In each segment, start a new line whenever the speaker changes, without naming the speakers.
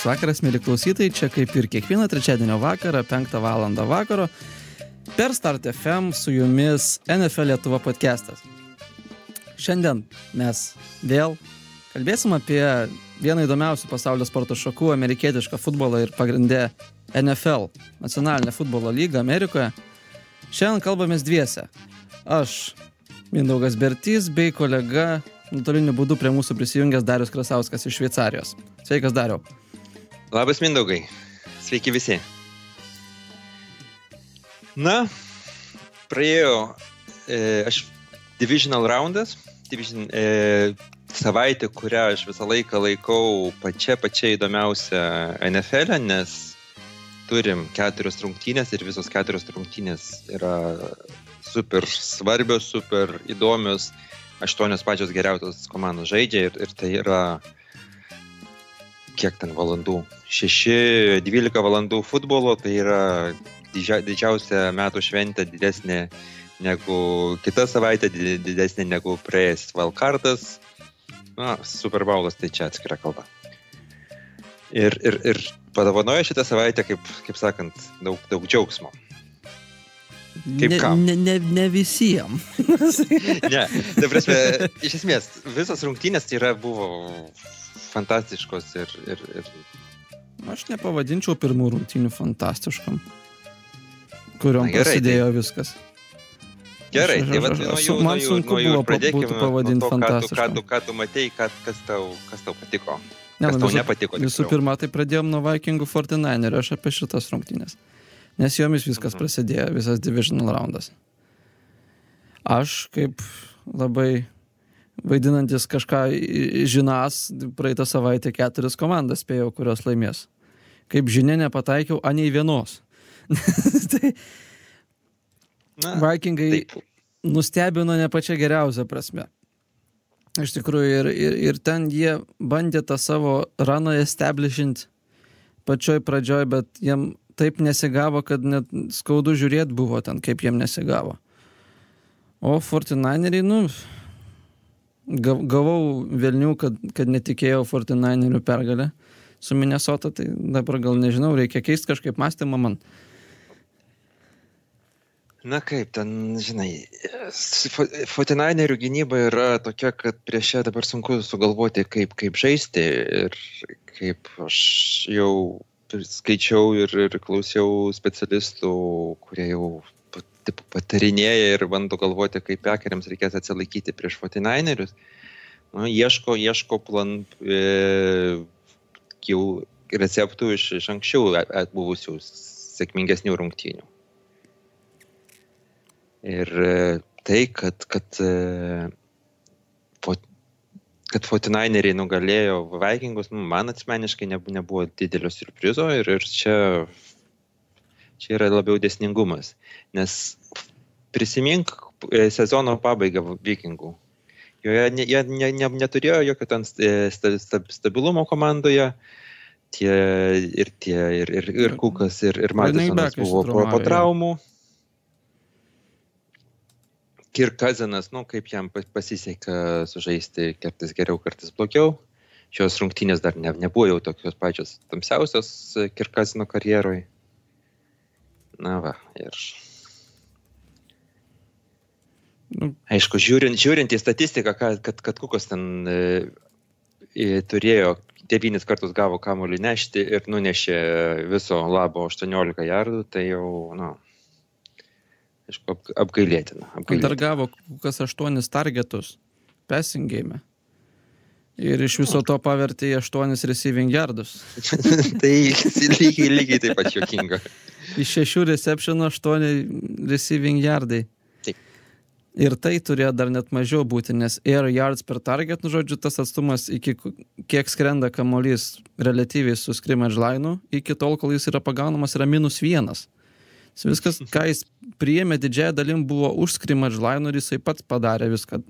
Labas vakaras, mėly klausytojai, čia kaip ir kiekvieną trečiadienio vakarą, 5 val. vakaro, per Start FM su jumis NFL Lietuva podcastas. Šiandien mes vėl kalbėsim apie vieną įdomiausių pasaulio sporto šakų - amerikietišką futbolą ir pagrindę NFL, nacionalinę futbolo lygą Amerikoje. Šiandien kalbamės dviese. Aš, Mindaugas Bertys, bei kolega nuotoliniu būdu prie mūsų prisijungęs Darius Krasauskas iš Šveicarijos. Sveikas, Dariau.
Labas, Mindaugai. Sveiki visi. Na, praėjo e, aš divisional roundas, division, e, savaitė, kurią aš visą laiką laikau pačia pačia įdomiausia NFL, nes turim keturios rungtynės ir visos keturios rungtynės yra super svarbios, super įdomios aštuonios pačios geriausios komandos žaidžia ir, ir tai yra kiek ten valandų? 6-12 valandų futbolo, tai yra didžia, didžiausia metų šventė, didesnė negu kita savaitė, didesnė negu praėjęs Valkartas. Na, Super Bowlas tai čia atskira kalba. Ir, ir, ir padovanojo šitą savaitę, kaip, kaip sakant, daug, daug džiaugsmo.
Kaip ne, kam? Ne, ne, ne visiems.
ne, tai prasme, iš esmės, visas rungtynės tai yra buvo fantastiškos ir, ir, ir...
Aš nepavadinčiau pirmų rungtynių fantastiškam, kuriuom Na, gerai, prasidėjo tai... viskas.
Gerai, aš, tai vat, nuo jų,
man jų, sunku jų buvo pradėkime pavadinti fantastišku.
Ką tu, ką tu matei, ką, kas, tau, kas tau patiko? Ne, kas nu, tau visų, nepatiko?
Visų pirma, tai pradėjom nuo Vikingų 49 ir aš apie šitas rungtynės nes jomis viskas mhm. prasidėjo, visas divisional roundas. Aš kaip labai vaidinantis kažką žinas, praeitą savaitę keturis komandas spėjau, kurios laimės. Kaip žinia, nepataikiau anei vienos. tai Na, Vikingai taip. nustebino ne pačią geriausią prasme. Iš tikrųjų, ir, ir, ir ten jie bandė tą savo raną establishint pačioj pradžioj, bet jiem taip nesigavo, kad net skaudu žiūrėti buvo ten, kaip jiem nesigavo. O Fortinaineriai, nu, gavau Vilnių, kad, kad netikėjau Fortinainerių pergalę su Minnesota, tai dabar gal nežinau, reikia keisti kažkaip mąstymą man.
Na kaip, ten, žinai, Fortinainerių gynyba yra tokia, kad prieš ją dabar sunku sugalvoti, kaip, kaip žaisti ir kaip aš jau skaičiau ir, ir klausiau specialistų, kurie jau taip, patarinėja ir bando galvoti, kaip pekeriams reikės atsilaikyti prieš 49erius. Nu, ieško, ieško plan, e, jau receptų iš, iš anksčiau buvusių sėkmingesnių rungtynių. Ir e, tai, kad, kad e, kad Fortinaineriai nugalėjo Vikingus, nu, man asmeniškai nebuvo didelio surprizo ir, ir čia, čia yra labiau desningumas. Nes prisimink e, sezono pabaigą Vikingų. Joje ne, jie ne, ne, neturėjo jokio ten stabilumo komandoje. Tie, ir tie, ir, ir, ir Kukas, ir, ir Madisonas buvo po, po traumų. Kirkazinas, nu, kaip jam pasisekė sužaisti kartais geriau, kartais blogiau. Šios rungtynės dar ne, nebuvo jau tokios pačios tamsiausios Kirkazino karjeroj. Na va, ir. Nu. Aišku, žiūrint, žiūrint į statistiką, kad, kad, kad Kukas ten e, turėjo devynis kartus gavo kamuolį nešti ir nunešė viso labo 18 jardų, tai jau, na, nu, aišku, ap, apgailėtina. apgailėtina.
Dar gavo kas aštuonis targetus passingėjime. Ir iš viso to pavertė į aštuonis receiving yardus.
tai lygiai, lygiai taip pat juokinga.
iš šešių receptionų aštuoni receiving yardai. Taip. Ir tai turėjo dar net mažiau būti, nes air yards per target, nu žodžiu, tas atstumas iki kiek skrenda kamolys relatyviai su scrimmage line, iki tol, kol jis yra pagaunamas, yra minus vienas. Viskas, ką jis priėmė didžiąją dalim, buvo už scrimmage line ir jisai pats padarė viską,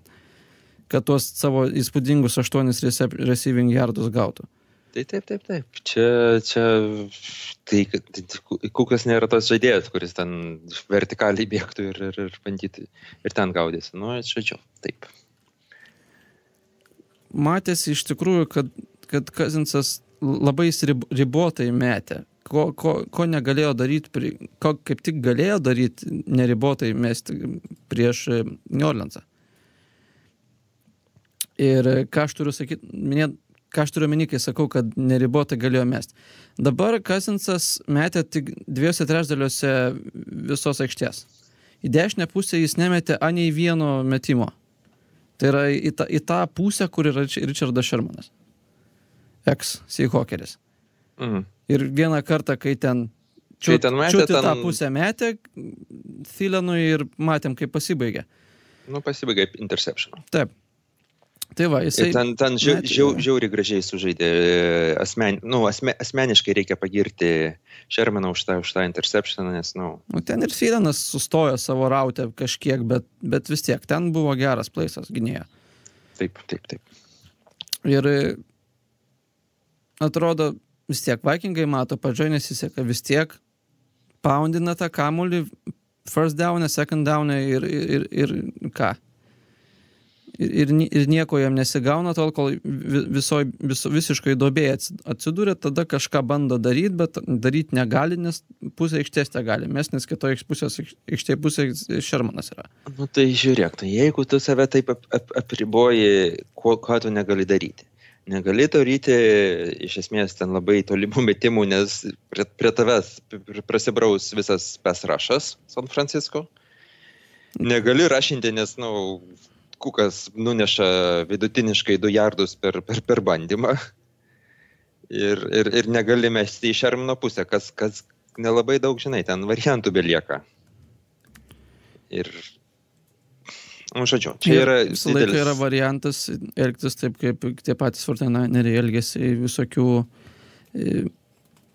kad tuos savo įspūdingus aštuonis receiving yardus gautų.
Tai taip, taip, taip. Čia, čia tai, tai Kukas nėra tas žaidėjas, kuris ten vertikaliai bėgtų ir, ir, ir bandytų ir ten gaudėsi. Nu, žodžiu, taip.
Matėsi iš tikrųjų, kad, kad Kazinsas labai ribotai metė. Ko, ko, ko negalėjo daryti, ko kaip tik galėjo daryti neribotai mesti prieš e, New Orleansą. Ir ką aš turiu sakyti, minėt, ką aš turiu omeny, kai sakau, kad neribotai galėjo mesti. Dabar Kasinsas metė tik dviejose trečdaliuose visos aikštės. Į dešinę pusę jis nemetė ani vieno metimo. Tai yra į tą, į tą pusę, kur yra Richardas Shermanas. Eks Seahawkeris.
Mhm.
Ir vieną kartą, kai ten
Kai ten metė, ten-
tą pusę metė, Thilenui ir matėm, kaip pasibaigė.
Nu, pasibaigė interception.
Taip. Tai va, jisai...
Ir ten, ten žiau, žiau, žiauriai gražiai sužaidė. e, Asmen, nu, asme, asmeniškai reikia pagirti Shermaną už tą, už tą interceptioną, nes, nu,
Nu, ten ir Thilenas sustojo savo rautę kažkiek, bet, bet vis tiek ten buvo geras plaisas gynėjo.
taip, taip, taip.
Ir e, atrodo, vis tiek Vikingai mato, pradžioje nesiseka, vis tiek poundina tą kamulį first down, second down ir, ir, ir ką. Ir, ir, ni- ir nieko jam nesigauna tol, kol vi- visoj, viso, visiškai dobėje atsidūrė, tada kažką bando daryti, bet daryti negali, nes pusė aikštės te gali mes, nes kitoje pusės aikštėje pusė Šermanas yra.
Nu, tai žiūrėk, tai jeigu tu save taip ap, ap, apriboji, ko, ką tu negali daryti. Negali daryti iš esmės ten labai tolimų metimų, nes prie, prie tavęs pr- prasibraus visas pesrašas San Francisco. Negali rašinti, nes, na, nu, kukas nuneša vidutiniškai 2 jardus per, per, per bandymą. Ir, ir, ir negali mesti į šermino pusę, kas, kas nelabai daug, žinai, ten variantų belieka. Ir, nu, žodžiu, čia
Ir
yra
visą laiką yra variantas elgtis taip, kaip tie patys Fortinaineriai elgesi visokių e,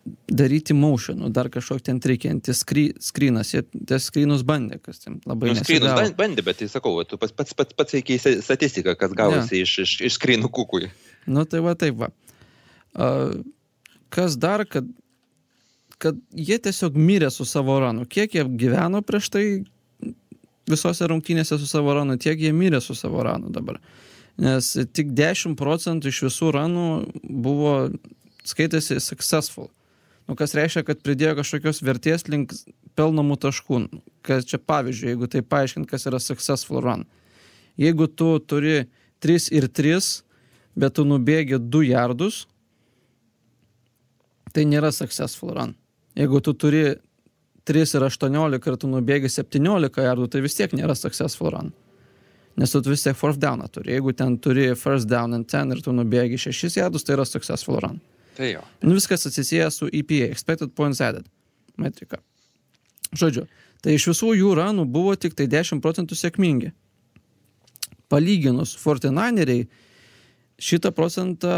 daryti motionų, dar kažkokį ten trikiantį skrynas, jie ties skrynus bandė, kas ten labai
Nu, skrynus bandė, bet tai sakau, tu pats pats pats, pats eikiai statistiką, kas gavosi iš, iš, iš skrynų kukui.
Nu tai va taip va. A, kas dar, kad, kad jie tiesiog mirė su savo ranu. Kiek jie gyveno prieš tai visose rungtynėse su savo ranu, tiek jie mirė su savo ranu dabar. Nes tik 10 procentų iš visų ranų buvo skaitėsi successful. Nu, kas reiškia, kad pridėjo kažkokios vertės link pelnomų taškų. Kas čia pavyzdžiui, jeigu tai paaiškint, kas yra successful run. Jeigu tu turi 3 ir 3, bet tu nubėgi 2 jardus, tai nėra successful run. Jeigu tu turi 3 ir 18 ir tu nubėgi 17 jardų, tai vis tiek nėra successful run. Nes tu vis tiek fourth downą turi. Jeigu ten turi first down and 10 ir tu nubėgi 6 jardus, tai yra successful run.
Tai jo.
Nu, viskas atsisėja su EPA, expected points added metrika. Žodžiu, tai iš visų jų ranų buvo tik tai 10 procentų sėkmingi. Palyginus 49eriai šitą procentą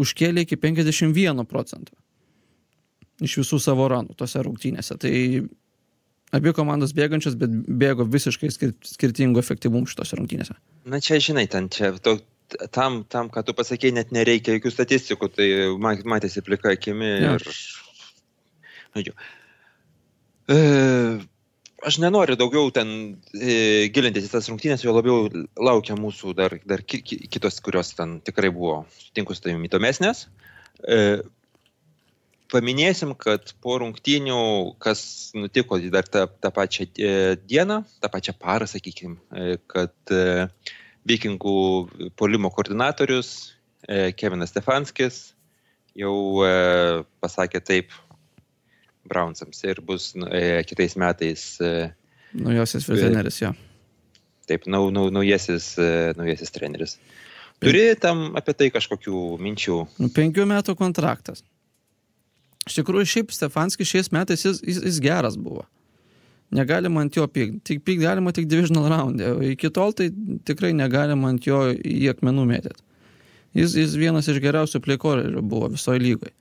užkėlė iki 51 procento iš visų savo ranų tose rungtynėse. Tai abi komandos bėgančios, bet bėgo visiškai skir skirtingų efektyvumų šitose rungtynėse.
Na čia, žinai, ten čia, to, tam, tam, ką tu pasakėjai, net nereikia jokių statistikų, tai ma- matėsi plika akimi
Jo.
ir... E, aš nenoriu daugiau ten e, gilintis į tas rungtynės, jo labiau laukia mūsų dar, dar ki, ki, kitos, kurios ten tikrai buvo, sutinku su tavimi, įdomesnės. E, paminėsim, kad po rungtynių, kas nutiko dar tą, tą pačią e, dieną, tą pačią parą, sakykime, kad e, vikingų polimo koordinatorius e, Kevinas Stefanskis jau e, pasakė taip Brownsams ir bus e, kitais metais
Naujosios treneris, jo.
taip nau, nau, naujasis, naujasis treneris. Turi tam apie tai kažkokių minčių?
Nu, penkių metų kontraktas. Iš tikrųjų, šiaip Stefanskis šiais metais jis, jis, jis geras buvo. Negalima ant jo pykti. Tik pykti galima tik divisional roundė. O iki tol tai tikrai negalima ant jo į akmenų mėtyti. Jis, jis vienas iš geriausių pleikorerių buvo visoje lygoje.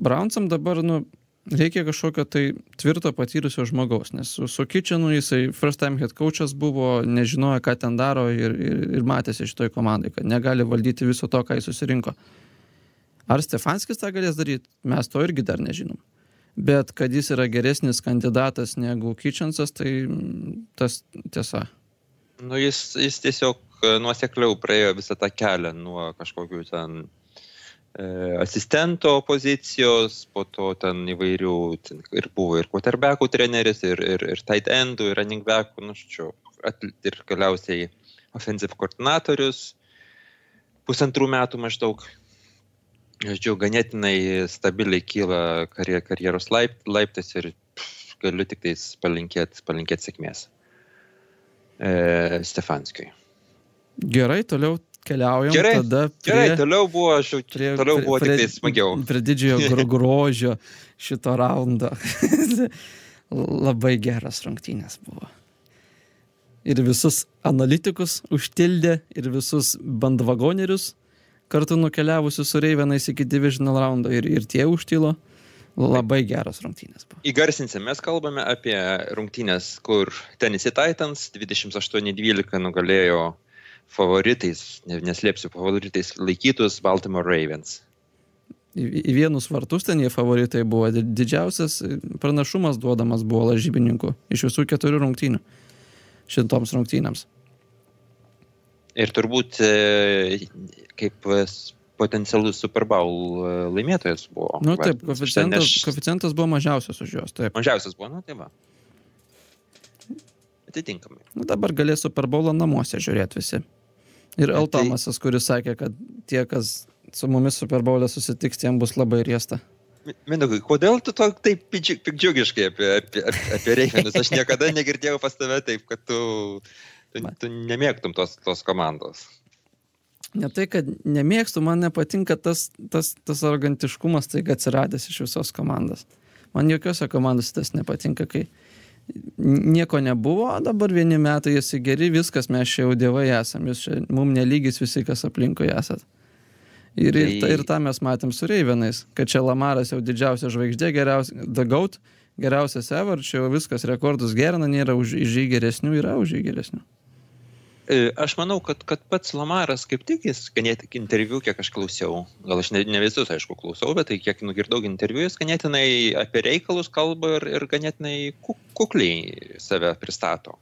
Brownsam dabar, nu, reikia kažkokio tai tvirto patyrusio žmogaus, nes su, su Kitchenu jisai first time head coachas buvo, nežinojo, ką ten daro ir, ir, ir matėsi šitoj komandai, kad negali valdyti viso to, ką jis susirinko. Ar Stefanskis tą galės daryti, mes to irgi dar nežinom. Bet kad jis yra geresnis kandidatas negu Kitchensas, tai mm, tas tiesa.
Nu, jis, jis tiesiog e, nuosekliau praėjo visą tą kelią nuo kažkokių ten asistento pozicijos, po to ten įvairių, ten ir buvo ir quarterbackų treneris, ir, ir, ir tight endų, ir running backų, nu, čia, ir galiausiai offensive koordinatorius pusantrų metų maždaug. Žodžiu, ganėtinai stabiliai kyla karjeros laip, laiptas ir pff, galiu tik tais palinkėti palinkėt sėkmės e, Stefanskijui.
Gerai, toliau keliaujam.
Gerai,
tada prie,
Gerai, toliau buvo, aš jau
prie,
toliau buvo
prie,
tik tai smagiau.
Prie didžiojo gro- grožio šito raundo. Labai geras rungtynės buvo. Ir visus analitikus užtildė, ir visus bandvagonerius kartu nukeliavusius su Reivenais iki divisional raundo, ir, ir tie užtilo. Labai geras rungtynės buvo.
Įgarsinsim, mes kalbame apie rungtynės, kur Tennessee Titans 28-12 nugalėjo favoritais, ne- neslėpsiu, favoritais laikytus Baltimore Ravens.
Į, į vienus vartus ten jie favoritai buvo. Di- Didžiausias pranašumas duodamas buvo lažybininkų iš visų keturių rungtynių šitoms rungtynėms.
Ir turbūt e, kaip potencialus Super Bowl e, laimėtojas buvo.
Na nu, taip, koeficientas,
Nes
koeficientas buvo mažiausias už juos. Taip.
Mažiausias buvo, nu tai va. Atitinkamai.
Nu, dabar galės Super Bowlą namuose žiūrėti visi. Ir
Tai-
Altomasas, kuris sakė, kad tie, kas su mumis Super Bowl'e susitiks, tiem bus labai riesta.
Mi- Mindaugai, kodėl tu to taip pikdžiugiškai apie, apie, apie, apie Reivenus? Aš niekada negirdėjau pas tave taip, kad tu, tu,
Man-
tu nemėgtum tos, tos komandos.
Ne tai, kad nemėgstu, man nepatinka tas, tas, tas arogantiškumas, tai atsiradęs iš visos komandos. Man jokiose komandose tas nepatinka, kai nieko nebuvo, dabar vieni metai esi geri, viskas, mes čia jau dievai esam, jūs čia mum nelygis visi, kas aplinkoje esat. Ir, ir,
Tai-
ta, ir tą mes matėm su Reivenais, kad čia Lamaras jau didžiausia žvaigždė, geriausia, The Goat, geriausias ever, čia jau viskas rekordus gerina, nėra už už jį geresnių, yra už jį geresnių.
E, Aš manau, kad, kad pats Lamaras kaip tik jis, ganėtinai interviu, kiek aš klausiau, gal aš ne, ne visus, aišku, klausau, bet tai kiek nugirdau interviu, jis ganėtinai apie reikalus kalba ir, ir ganėtinai ku- kukliai save pristato.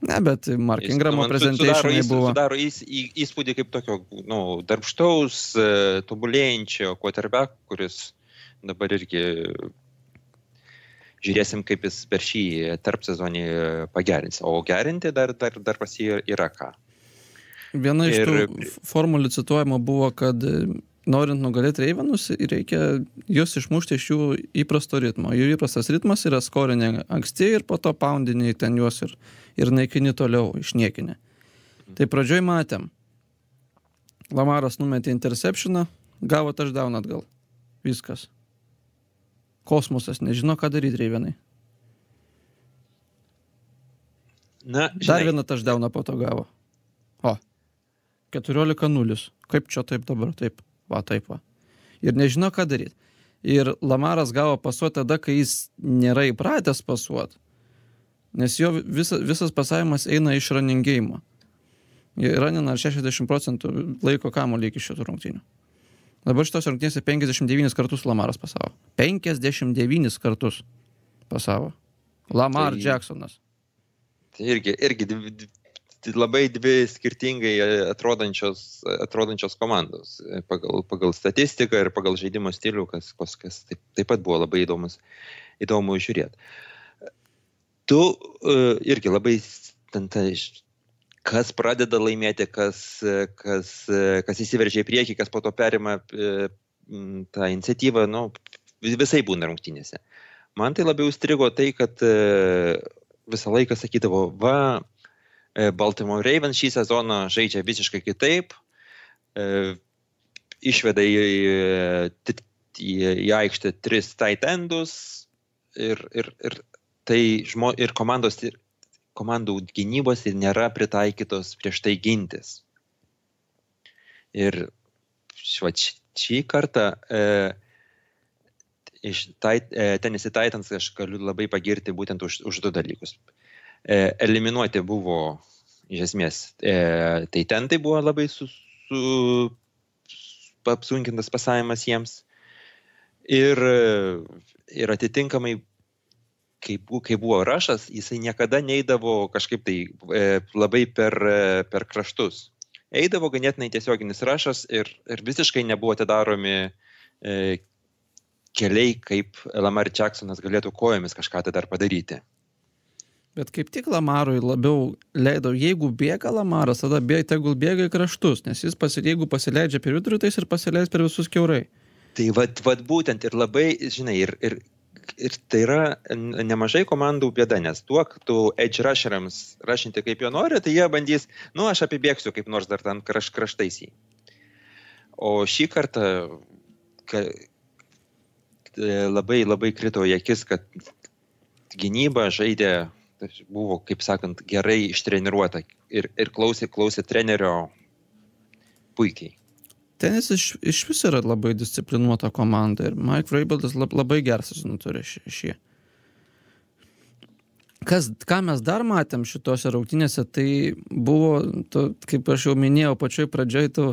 Ne, bet Mark Ingramo
nu, įs-
buvo.
Sudaro įs, į- įspūdį kaip tokio nu, darbštaus, e, tobulėjančio quarterback, kuris dabar irgi žiūrėsim, kaip jis per šį tarp sezonį pagerins. O gerinti dar, dar, dar pas jį yra ką.
Viena iš
Ir-
tų formulių cituojama buvo, kad e, norint nugalėti Reivenus, reikia juos išmušti iš jų įprasto ritmo. Jų įprastas ritmas yra skorinė anksti ir po to poundinį ten juos ir, ir naikini toliau, išniekinė. Tai pradžioj matėm. Lamaras numetė interceptioną, gavo touchdown atgal. Viskas. Kosmosas nežino, ką daryti Reivenai.
Na,
Dar
žinai,
vieną touchdowną po to gavo. O. 14-0. Kaip čia taip dabar? Taip. Va, taip va. Ir nežino, ką daryti. Ir Lamaras gavo pasuoti tada, kai jis nėra įpratęs pasuoti. Nes jo visa, visas pasavimas eina iš runingėjimo. Ranina 60 procentų laiko kamuolį iki šitų rungtynių. Dabar šitos rungtynėse 59 kartus Lamaras pasavo. 59 kartus pasavo. Lamar
Tai-
Jacksonas.
tai irgi, irgi dvi, dvi, labai dvi skirtingai atrodančios, atrodančios komandos pagal, pagal statistiką ir pagal žaidimo stilių, kas, kas, kas taip, taip pat buvo labai įdomus, įdomu žiūrėti. Tu uh, irgi labai ten ta, kas pradeda laimėti, kas, kas, kas įsiveržia į priekį, kas po to perima e, tą iniciatyvą, nu, vis- visai būna rungtynėse. Man tai labiau įstrigo tai, kad e, visą laiką sakydavo, va, e, Baltimore Ravens šį sezoną žaidžia visiškai kitaip, išveda į, į, į, į aikštę tris tight endus ir, ir, ir tai žmo, ir komandos, komandų gynybos ir nėra pritaikytos prieš tai gintis. Ir šva, šį kartą e, iš tait, e, Tennessee Titans aš galiu labai pagirti būtent už, už du dalykus. E, eliminuoti buvo, iš esmės, e, tai ten tai buvo labai su, su, su apsunkintas pasavimas jiems. Ir, ir atitinkamai, kai, bu- kai buvo rašas, jisai niekada neįdavo kažkaip tai e, labai per, e, per kraštus. eidavo ganėtinai tiesioginis rašas ir, ir visiškai nebuvo atidaromi e, keliai, kaip Lamar Jacksonas galėtų kojomis kažką tai dar padaryti.
Bet kaip tik Lamarui labiau leido, jeigu bėga Lamaras, tada bėga, tegul bėga į kraštus, nes jis, pasi, jeigu pasileidžia per vidurį, tai jis ir pasileis per visus keurai.
Tai vad, vad būtent ir labai, žinai, ir, ir, ir tai yra nemažai komandų bėda, nes duok tu edge rusheriams rašinti kaip jo nori, tai jie bandys, nu aš apibėgsiu kaip nors dar ten kraš, kraštais jį. O šį kartą ka, labai labai krito į akis, kad gynyba žaidė buvo, kaip sakant, gerai ištreniruota ir, ir klausė, klausė trenerio puikiai.
Tenis iš, iš vis yra labai disciplinuota komanda ir Mike Vrabeldas lab, labai geras turi šį. šį kas, ką mes dar matėm šitose rungtynėse, tai buvo, to, kaip aš jau minėjau, pačioj pradžioj tų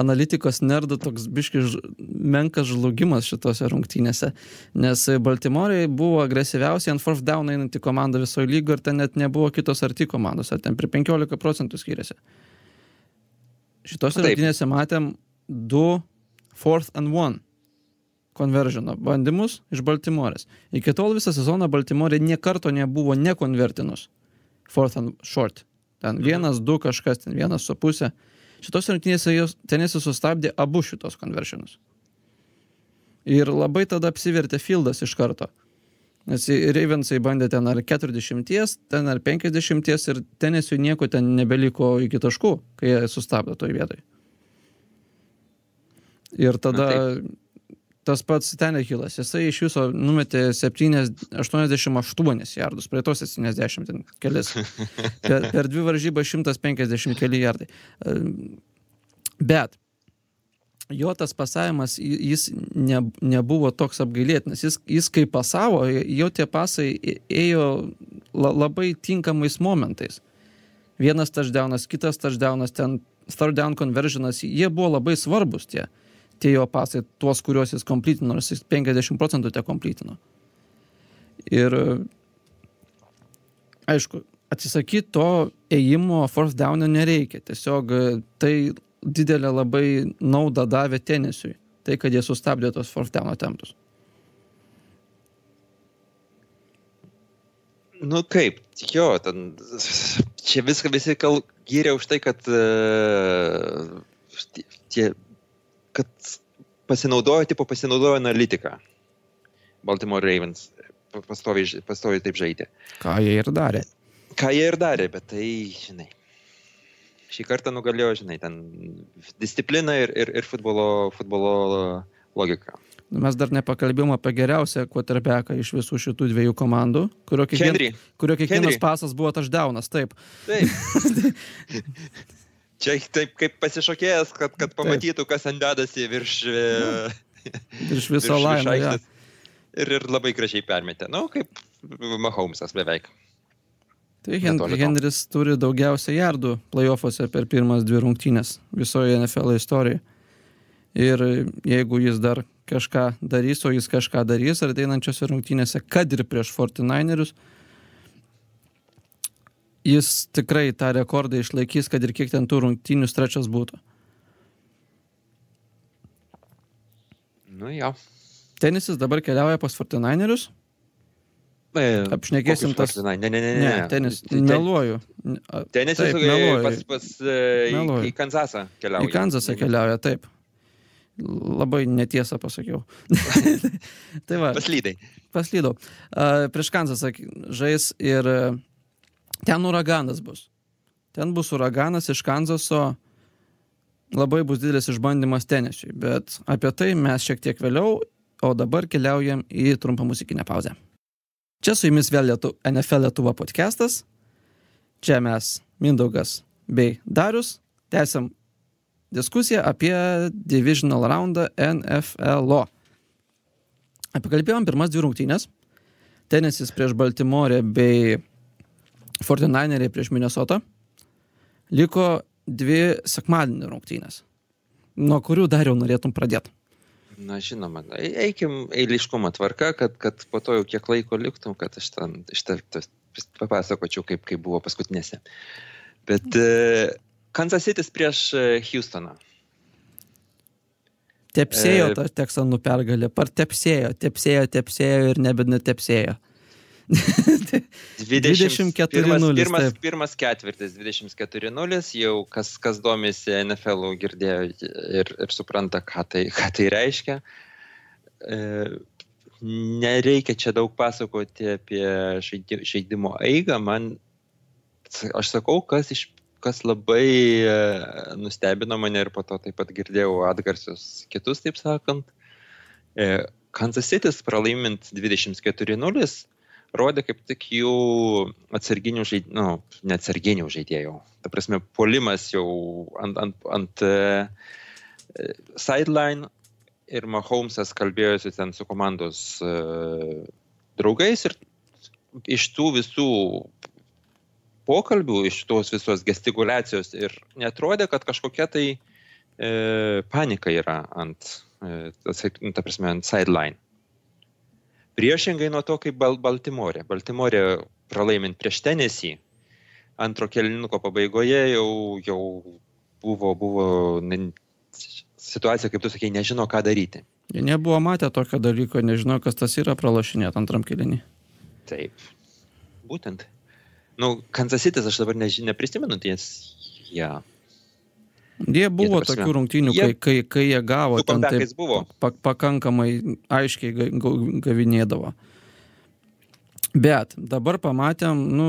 analitikos nerdų toks biški ž, menkas žlugimas šitose rungtynėse, nes Baltimorei buvo agresyviausiai ant fourth down einanti komanda visoje lygoje ir ten net nebuvo kitos arti komandos, ar ten prie 15 procentų skiriasi. Šitose rungtynėse matėm du fourth and one konveržino bandymus iš Baltimorės. Iki tol visą sezoną Baltimorė niekarto nebuvo nekonvertinus. Fourth and short. Ten mhm. vienas, du kažkas, ten vienas su pusė. Šitos rungtynėse tenisai sustabdė abu šitos konveršinus. Ir labai tada apsivertė Fieldas iš karto. Nes Ravensai bandė ten ar 40, ten ar 50 ir tenisui nieko ten nebeliko iki taškų, kai jie sustabdo toj vietoj. Ir tada tas pats Tenehilas, jisai iš viso numetė 7, 88 jardus, prie to 70 ten kelis. Per, per dvi varžybas 150 keli jardai. Bet jo tas pasavimas, jis ne, nebuvo toks apgailėtinas. Jis, jis kai pasavo, jo tie pasai ėjo la, labai tinkamais momentais. Vienas touchdownas, kitas touchdownas, ten third down conversionas, jie buvo labai svarbus tie tie jo pasai, tuos, kuriuos jis komplytino, nors jis 50 procentų te komplytino. Ir aišku, atsisakyti to ėjimo force down nereikia. Tiesiog tai didelę labai naudą davė tenisiui. Tai, kad jie sustabdė tos force down attemptus.
Nu kaip, jo, ten, čia viską visi kal, gyrė už tai, kad uh, tie kad pasinaudojo, tipo pasinaudojo analitiką. Baltimore Ravens pastoviai, pastoviai taip žaidė.
Ką jie ir darė.
Ką jie ir darė, bet tai, žinai, šį kartą nugalėjo, žinai, ten disciplina ir, ir, ir futbolo, futbolo logika.
Nu, mes dar nepakalbėjom apie geriausią quarterbacką iš visų šitų dviejų komandų, kurio, kiekvien, kurio kiekvienas Henry. pasas buvo touchdownas, taip.
Taip. Čia taip kaip pasišokėjęs, kad, kad pamatytų, taip. kas ant dedasi virš,
nu, virš viso laimės. Ja.
Ir, ir labai gražiai permetė. Na, nu, kaip Mahomesas beveik.
Tai Hen Henris turi daugiausia jardų playoffuose per pirmas dvi rungtynės visoje NFL istorijoje. Ir jeigu jis dar kažką darys, o jis kažką darys ateinančiose rungtynėse, kad ir prieš 49erius, jis tikrai tą rekordą išlaikys, kad ir kiek ten tų rungtynių strečias būtų.
Nu jo.
Tenisas dabar keliauja pas Fortinainerius. Apšnekėsim tas.
Ne, ne, ne, ne. ne
tenis. Meluoju.
Tenisas taip, meluoju. pas, pas meluoju. į, į Kanzasą keliauja.
Į Kanzasą keliauja, taip. Labai netiesą pasakiau. tai va.
Paslydai.
Paslydau. Prieš Kanzasą žais ir Ten uraganas bus. Ten bus uraganas iš Kanzaso. Labai bus didelis išbandymas tenisiui, bet apie tai mes šiek tiek vėliau, o dabar keliaujam į trumpą muzikinę pauzę. Čia su jumis vėl Lietu, NFL Lietuva podcastas. Čia mes, Mindaugas bei Darius, tęsiam diskusiją apie Divisional Roundą NFL. Apikalbėjom pirmas dvi rungtynės. Tenisis prieš Baltimorę bei 49eriai prieš Minnesotą. Liko dvi sekmadienio rungtynės. Nuo kurių dar jau norėtum pradėti?
Na, žinoma, eikim eiliškumo tvarka, kad, kad po to jau kiek laiko liktum, kad aš ten papasakočiau, kaip, kaip buvo paskutinėse. Bet e, Kansas City prieš Houstoną.
Tepsėjo tą Teksanų pergalę, par tepsėjo, tepsėjo, tepsėjo ir nebednetepsėjo. 24-0.
Pirmas, pirmas ketvirtis 24-0, jau kas, kas domisi NFL girdėjo ir, ir supranta, ką tai, ką tai reiškia. E, nereikia čia daug pasakoti apie žaidimo eigą, man, aš sakau, kas, iš, kas labai e, nustebino mane ir po to taip pat girdėjau atgarsius kitus, taip sakant. E, Kansas City pralaimint 24-0 rodė kaip tik jų atsarginių žaidėjų, nu, neatsarginių žaidėjų. Ta prasme, polimas jau ant, ant, ant uh, sideline ir Mahomesas kalbėjosi ten su komandos uh, draugais ir iš tų visų pokalbių, iš tos visos gestikulacijos ir netrodė, kad kažkokia tai e, panika yra ant, e, ta prasme, ant sideline. Priešingai nuo to, kaip Bal Baltimorė. Baltimorė pralaimint prieš Tenesį, antro kelinuko pabaigoje jau, jau buvo, buvo ne, situacija, kaip tu sakei, nežino, ką daryti.
Jie nebuvo matę tokio dalyko, nežino, kas tas yra pralašinėti antram kelinį.
Taip, būtent. Nu, Kansasytis aš dabar neži, neprisimenu, ties jie. Ja.
Jie buvo jie, tokių rungtynių, jie, kai, kai, kai jie gavo
ten taip, buvo.
Pa, pakankamai aiškiai gavinėdavo. Bet dabar pamatėm, nu,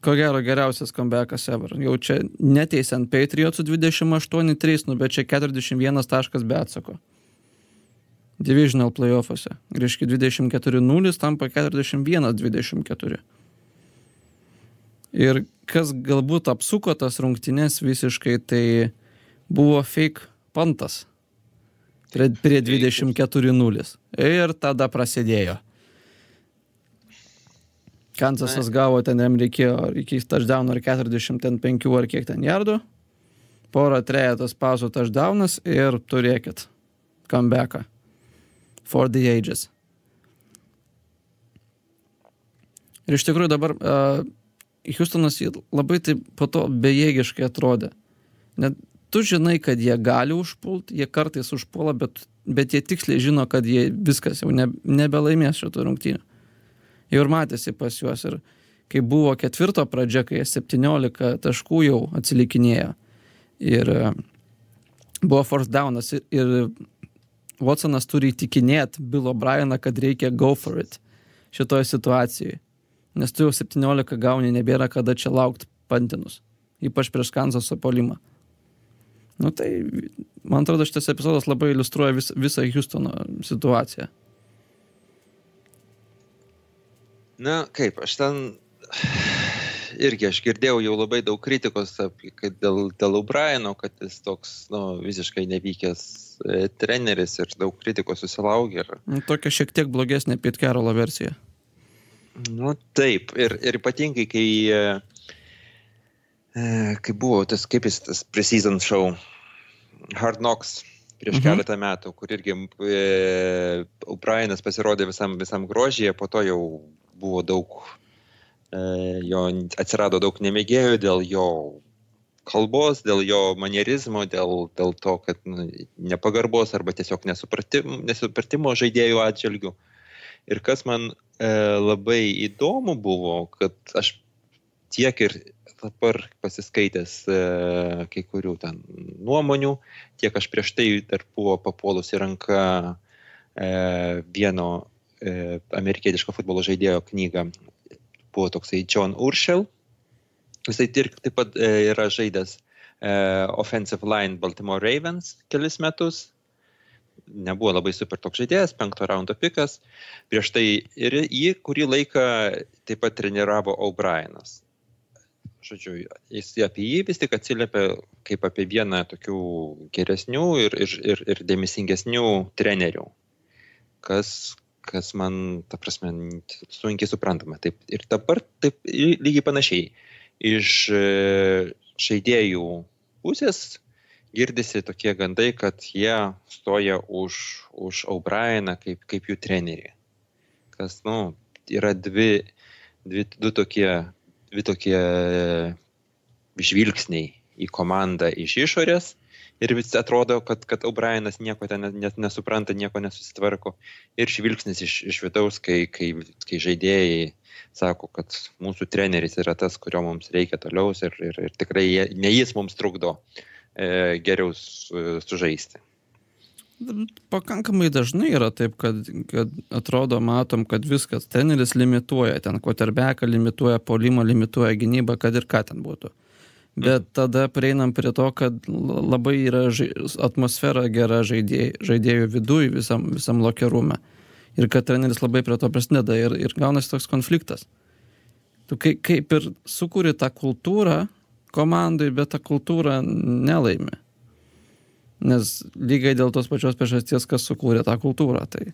ko gero geriausias comebackas ever. Jau čia neteisiant Patriotsų 28-3, nu, bet čia 41 taškas be atsako. Divisional playoffuose. Reiškia 24-0 tampa 41-24. Ir kas galbūt apsuko tas rungtynes visiškai, tai buvo fake pantas prie, prie 24-0. Ir tada prasidėjo. Kansasas gavo ten, jam reikėjo iki touchdown ar 45 ar kiek ten jardų. Porą trejetas pauzų touchdownas ir turėkit comebacką. For the ages. Ir iš tikrųjų dabar uh, Houstonas labai taip po to bejėgiškai atrodė. Net tu žinai, kad jie gali užpult, jie kartais užpuola, bet, bet jie tiksliai žino, kad jie viskas jau ne, nebelaimės šito rungtynio. Jau ir matėsi pas juos ir kai buvo ketvirto pradžia, kai jie 17 taškų jau atsilikinėjo ir e, buvo force downas ir, ir Watsonas turi įtikinėti Bill O'Brieną, kad reikia go for it šitoje situacijoje. Nes tu jau 17 gauni, nebėra kada čia laukti pantinus. Ypač prieš Kansaso polimą. Nu tai, man atrodo, šitas epizodas labai iliustruoja vis, visą Houstono situaciją.
Na, kaip, aš ten irgi aš girdėjau jau labai daug kritikos apie, dėl, dėl O'Brieno, kad jis toks nu, visiškai nevykęs e, treneris ir daug kritikos susilaukė.
Nu, tokia šiek tiek blogesnė Pete Carolo versija.
Nu taip, ir, ir ypatingai, kai E, kai buvo tas, kaip jis tas preseason show, Hard Knocks prieš mhm. keletą metų, kur irgi e, Ukrainas pasirodė visam, visam grožyje, po to jau buvo daug, e, jo atsirado daug nemėgėjų dėl jo kalbos, dėl jo manierizmo, dėl, dėl to, kad nu, nepagarbos arba tiesiog nesupratimo, nesupratimo žaidėjų atžvilgių. Ir kas man e, labai įdomu buvo, kad aš tiek ir dabar pasiskaitęs e, kai kurių ten nuomonių, tiek aš prieš tai dar buvo papuolusi ranka e, vieno e, amerikietiško futbolo žaidėjo knygą, buvo toksai John Urshel. Jisai taip pat yra žaidęs offensive line Baltimore Ravens kelis metus. Nebuvo labai super toks žaidėjas, penkto raundo pikas. Prieš tai ir jį kurį laiką taip pat treniravo O'Brienas žodžiu, jis apie jį vis tik atsiliepia kaip apie vieną tokių geresnių ir, ir, ir, ir dėmesingesnių trenerių, kas, kas man, ta prasme, sunkiai suprantama. Taip, ir dabar taip lygiai panašiai. Iš e, žaidėjų pusės girdisi tokie gandai, kad jie stoja už, už O'Brieną kaip, kaip jų trenerį. Kas, nu, yra dvi, dvi, du tokie dvi tokie žvilgsniai į komandą iš išorės ir vis atrodo, kad, kad O'Brienas nieko ten nes, nesupranta, nieko nesusitvarko. Ir žvilgsnis iš, iš vidaus, kai, kai, kai žaidėjai sako, kad mūsų treneris yra tas, kurio mums reikia toliau ir, ir, ir tikrai ne jis mums trukdo e, geriau su, sužaisti.
Pakankamai dažnai yra taip, kad, kad atrodo, matom, kad viskas, treneris limituoja, ten koterbeką limituoja, polimą limituoja, gynybą, kad ir ką ten būtų. Bet mhm. tada prieinam prie to, kad labai yra žai, atmosfera gera žaidėjų, žaidėjų viduje visam, visam lokerume. Ir kad treneris labai prie to prisideda ir, ir gaunasi toks konfliktas. Tu kai, kaip ir sukūri tą kultūrą komandai, bet ta kultūra nelaimi. Nes lygiai dėl tos pačios priežasties, kas sukūrė tą kultūrą. Tai...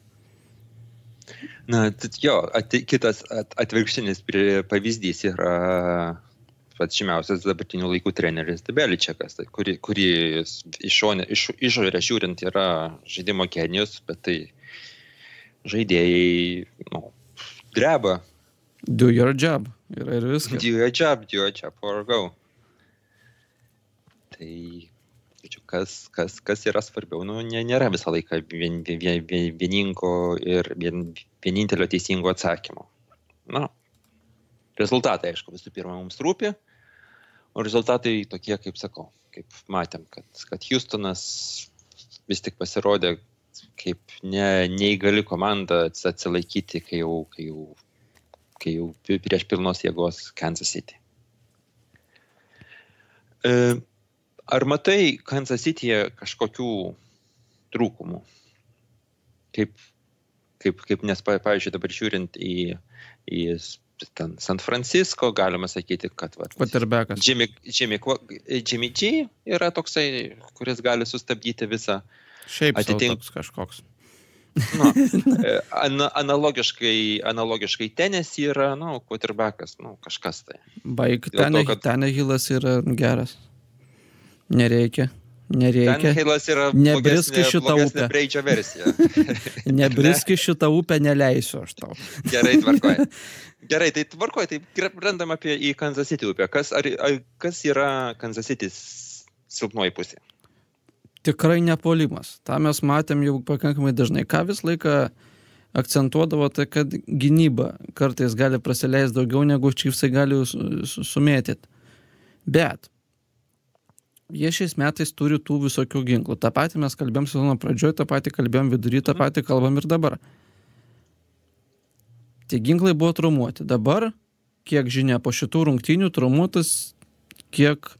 Na, jo, at, kitas at, atvirkštinis pavyzdys yra pats žymiausias dabartinių laikų treneris Debeličiakas, tai, kuri, kuri iš, iš, išorę žiūrint yra žaidimo genijus, bet tai žaidėjai nu, dreba.
Do your job. Yra ir viskas.
Do your job, do your job, or go. Tai skaičių, kas, kas, kas yra svarbiau, nu, nė, nėra visą laiką vien, vien, vien, vieningo ir vien, vienintelio teisingo atsakymo. Na, rezultatai, aišku, visų pirma, mums rūpi, o rezultatai tokie, kaip sakau, kaip matėm, kad, kad Houstonas vis tik pasirodė kaip ne, neįgali komanda atsilaikyti, kai jau, kai jau, kai jau prieš pilnos jėgos Kansas City. E, Ar matai Kansas City'e kažkokių trūkumų? Kaip, kaip, kaip nes, pavyzdžiui, dabar žiūrint į, į ten San Francisco, galima sakyti, kad...
Quarterbackas.
Jimmy, Jimmy, Jimmy G yra toksai, kuris gali sustabdyti visą...
Šiaip atitink kažkoks.
Nu, e, an, analogiškai, analogiškai tenis yra, nu, quarterbackas, nu, kažkas tai.
Baig, Tenehilas kad... yra geras. Nereikia. Nereikia. Nebriski šitą upę.
Breidžio versija.
nebriski šitą upę, neleisiu aš tau.
Gerai, tvarkoju. Gerai, tai tvarkoju, tai randam apie į Kansas City upę. Kas, ar, ar, kas yra Kansas City silpnoji pusė?
Tikrai nepolimas. Ta mes matėm jau pakankamai dažnai. Ką vis laiką akcentuodavo, tai kad gynyba kartais gali prasileisti daugiau negu čyfsai gali sumėtyti. Bet jie šiais metais turi tų visokių ginklų. Ta pati mes kalbėjom sezono pradžioje, tą patį kalbėjom vidury, tą patį kalbam ir dabar. Tie ginklai buvo traumuoti. Dabar, kiek žinia, po šitų rungtynių traumuotas, kiek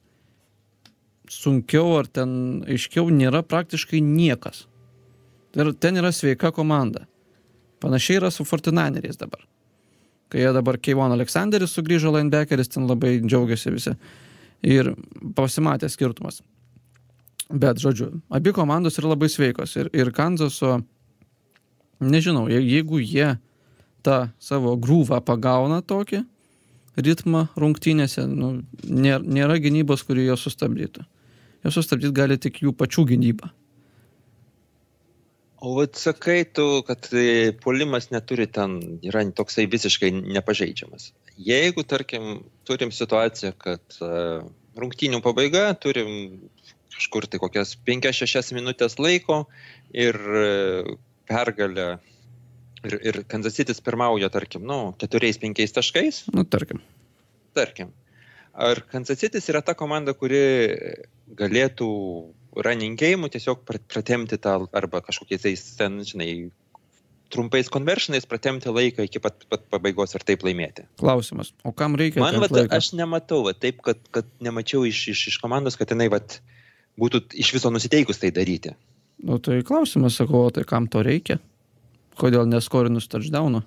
sunkiau ar ten aiškiau nėra praktiškai niekas. Ir ten yra sveika komanda. Panašiai yra su Fortinaneriais dabar. Kai jie dabar Keivon Aleksanderis sugrįžo linebackeris, ten labai džiaugiasi visi ir pasimatė skirtumas. Bet, žodžiu, abi komandos yra labai sveikos ir, ir Kanzaso, nežinau, jeigu jie tą savo grūvą pagauna tokį ritmą rungtynėse, nu, nėra, nėra gynybos, kuri jo sustabdytų. Jo sustabdyti gali tik jų pačių gynyba.
O atsakai tu, kad polimas neturi ten, yra toksai visiškai nepažeidžiamas jeigu, tarkim, turim situaciją, kad uh, rungtynių pabaiga, turim kažkur tai kokias 5-6 minutės laiko ir uh, pergalę ir, ir Kanzasitis pirmauja, tarkim, nu, 4-5 taškais.
Nu, tarkim.
Tarkim. Ar Kanzasitis yra ta komanda, kuri galėtų running game tiesiog pratemti tą arba kažkokiais ten, žinai, trumpais konveršinais pratemti laiką iki pat, pat pabaigos ir taip laimėti.
Klausimas, o kam reikia?
Man, vat, aš nematau, vat, taip, kad, kad nemačiau iš, iš, iš komandos, kad jinai vat, būtų iš viso nusiteikus tai daryti.
Nu tai klausimas, sakau, tai kam to reikia? Kodėl neskorinus touchdownų?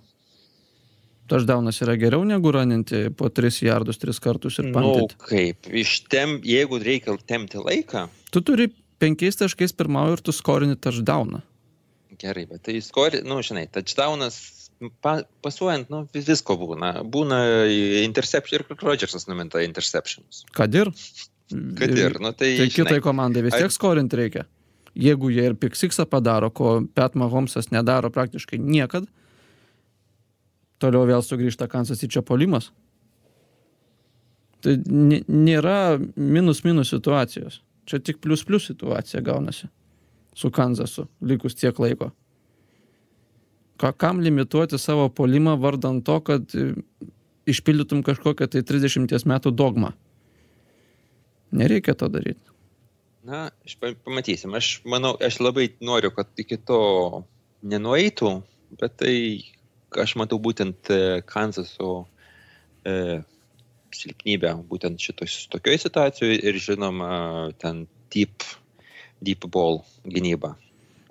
Touchdownas yra geriau negu raninti po 3 jardus 3 kartus ir pantyti.
Na, nu, kaip, ištem, jeigu reikia temti laiką.
Tu turi 5 taškais pirmauju ir tu skorini touchdowną.
Gerai, bet tai skori, nu, žinai, touchdownas, pa, pasuojant, nu, visko būna. Būna interception ir Rodgersas numinta interceptions.
Kad ir.
Kad ir, nu tai.
Tai kitai komandai vis tiek skorinti reikia. Jeigu jie ir piksiksą padaro, ko Pat Mahomesas nedaro praktiškai niekad, toliau vėl sugrįžta Kansas į čia polimas. Tai nė- nėra minus-minus situacijos. Čia tik plius-plius situacija gaunasi su Kanzasu, likus tiek laiko. Ką, kam limituoti savo polimą vardant to, kad e, išpildytum kažkokią tai 30 metų dogmą? Nereikia to daryti.
Na, aš pa- pamatysim. Aš manau, aš labai noriu, kad iki to nenueitų, bet tai aš matau būtent e, Kansaso e, silpnybę būtent šitoj tokioj situacijoje ir žinoma ten deep, deep ball gynyba.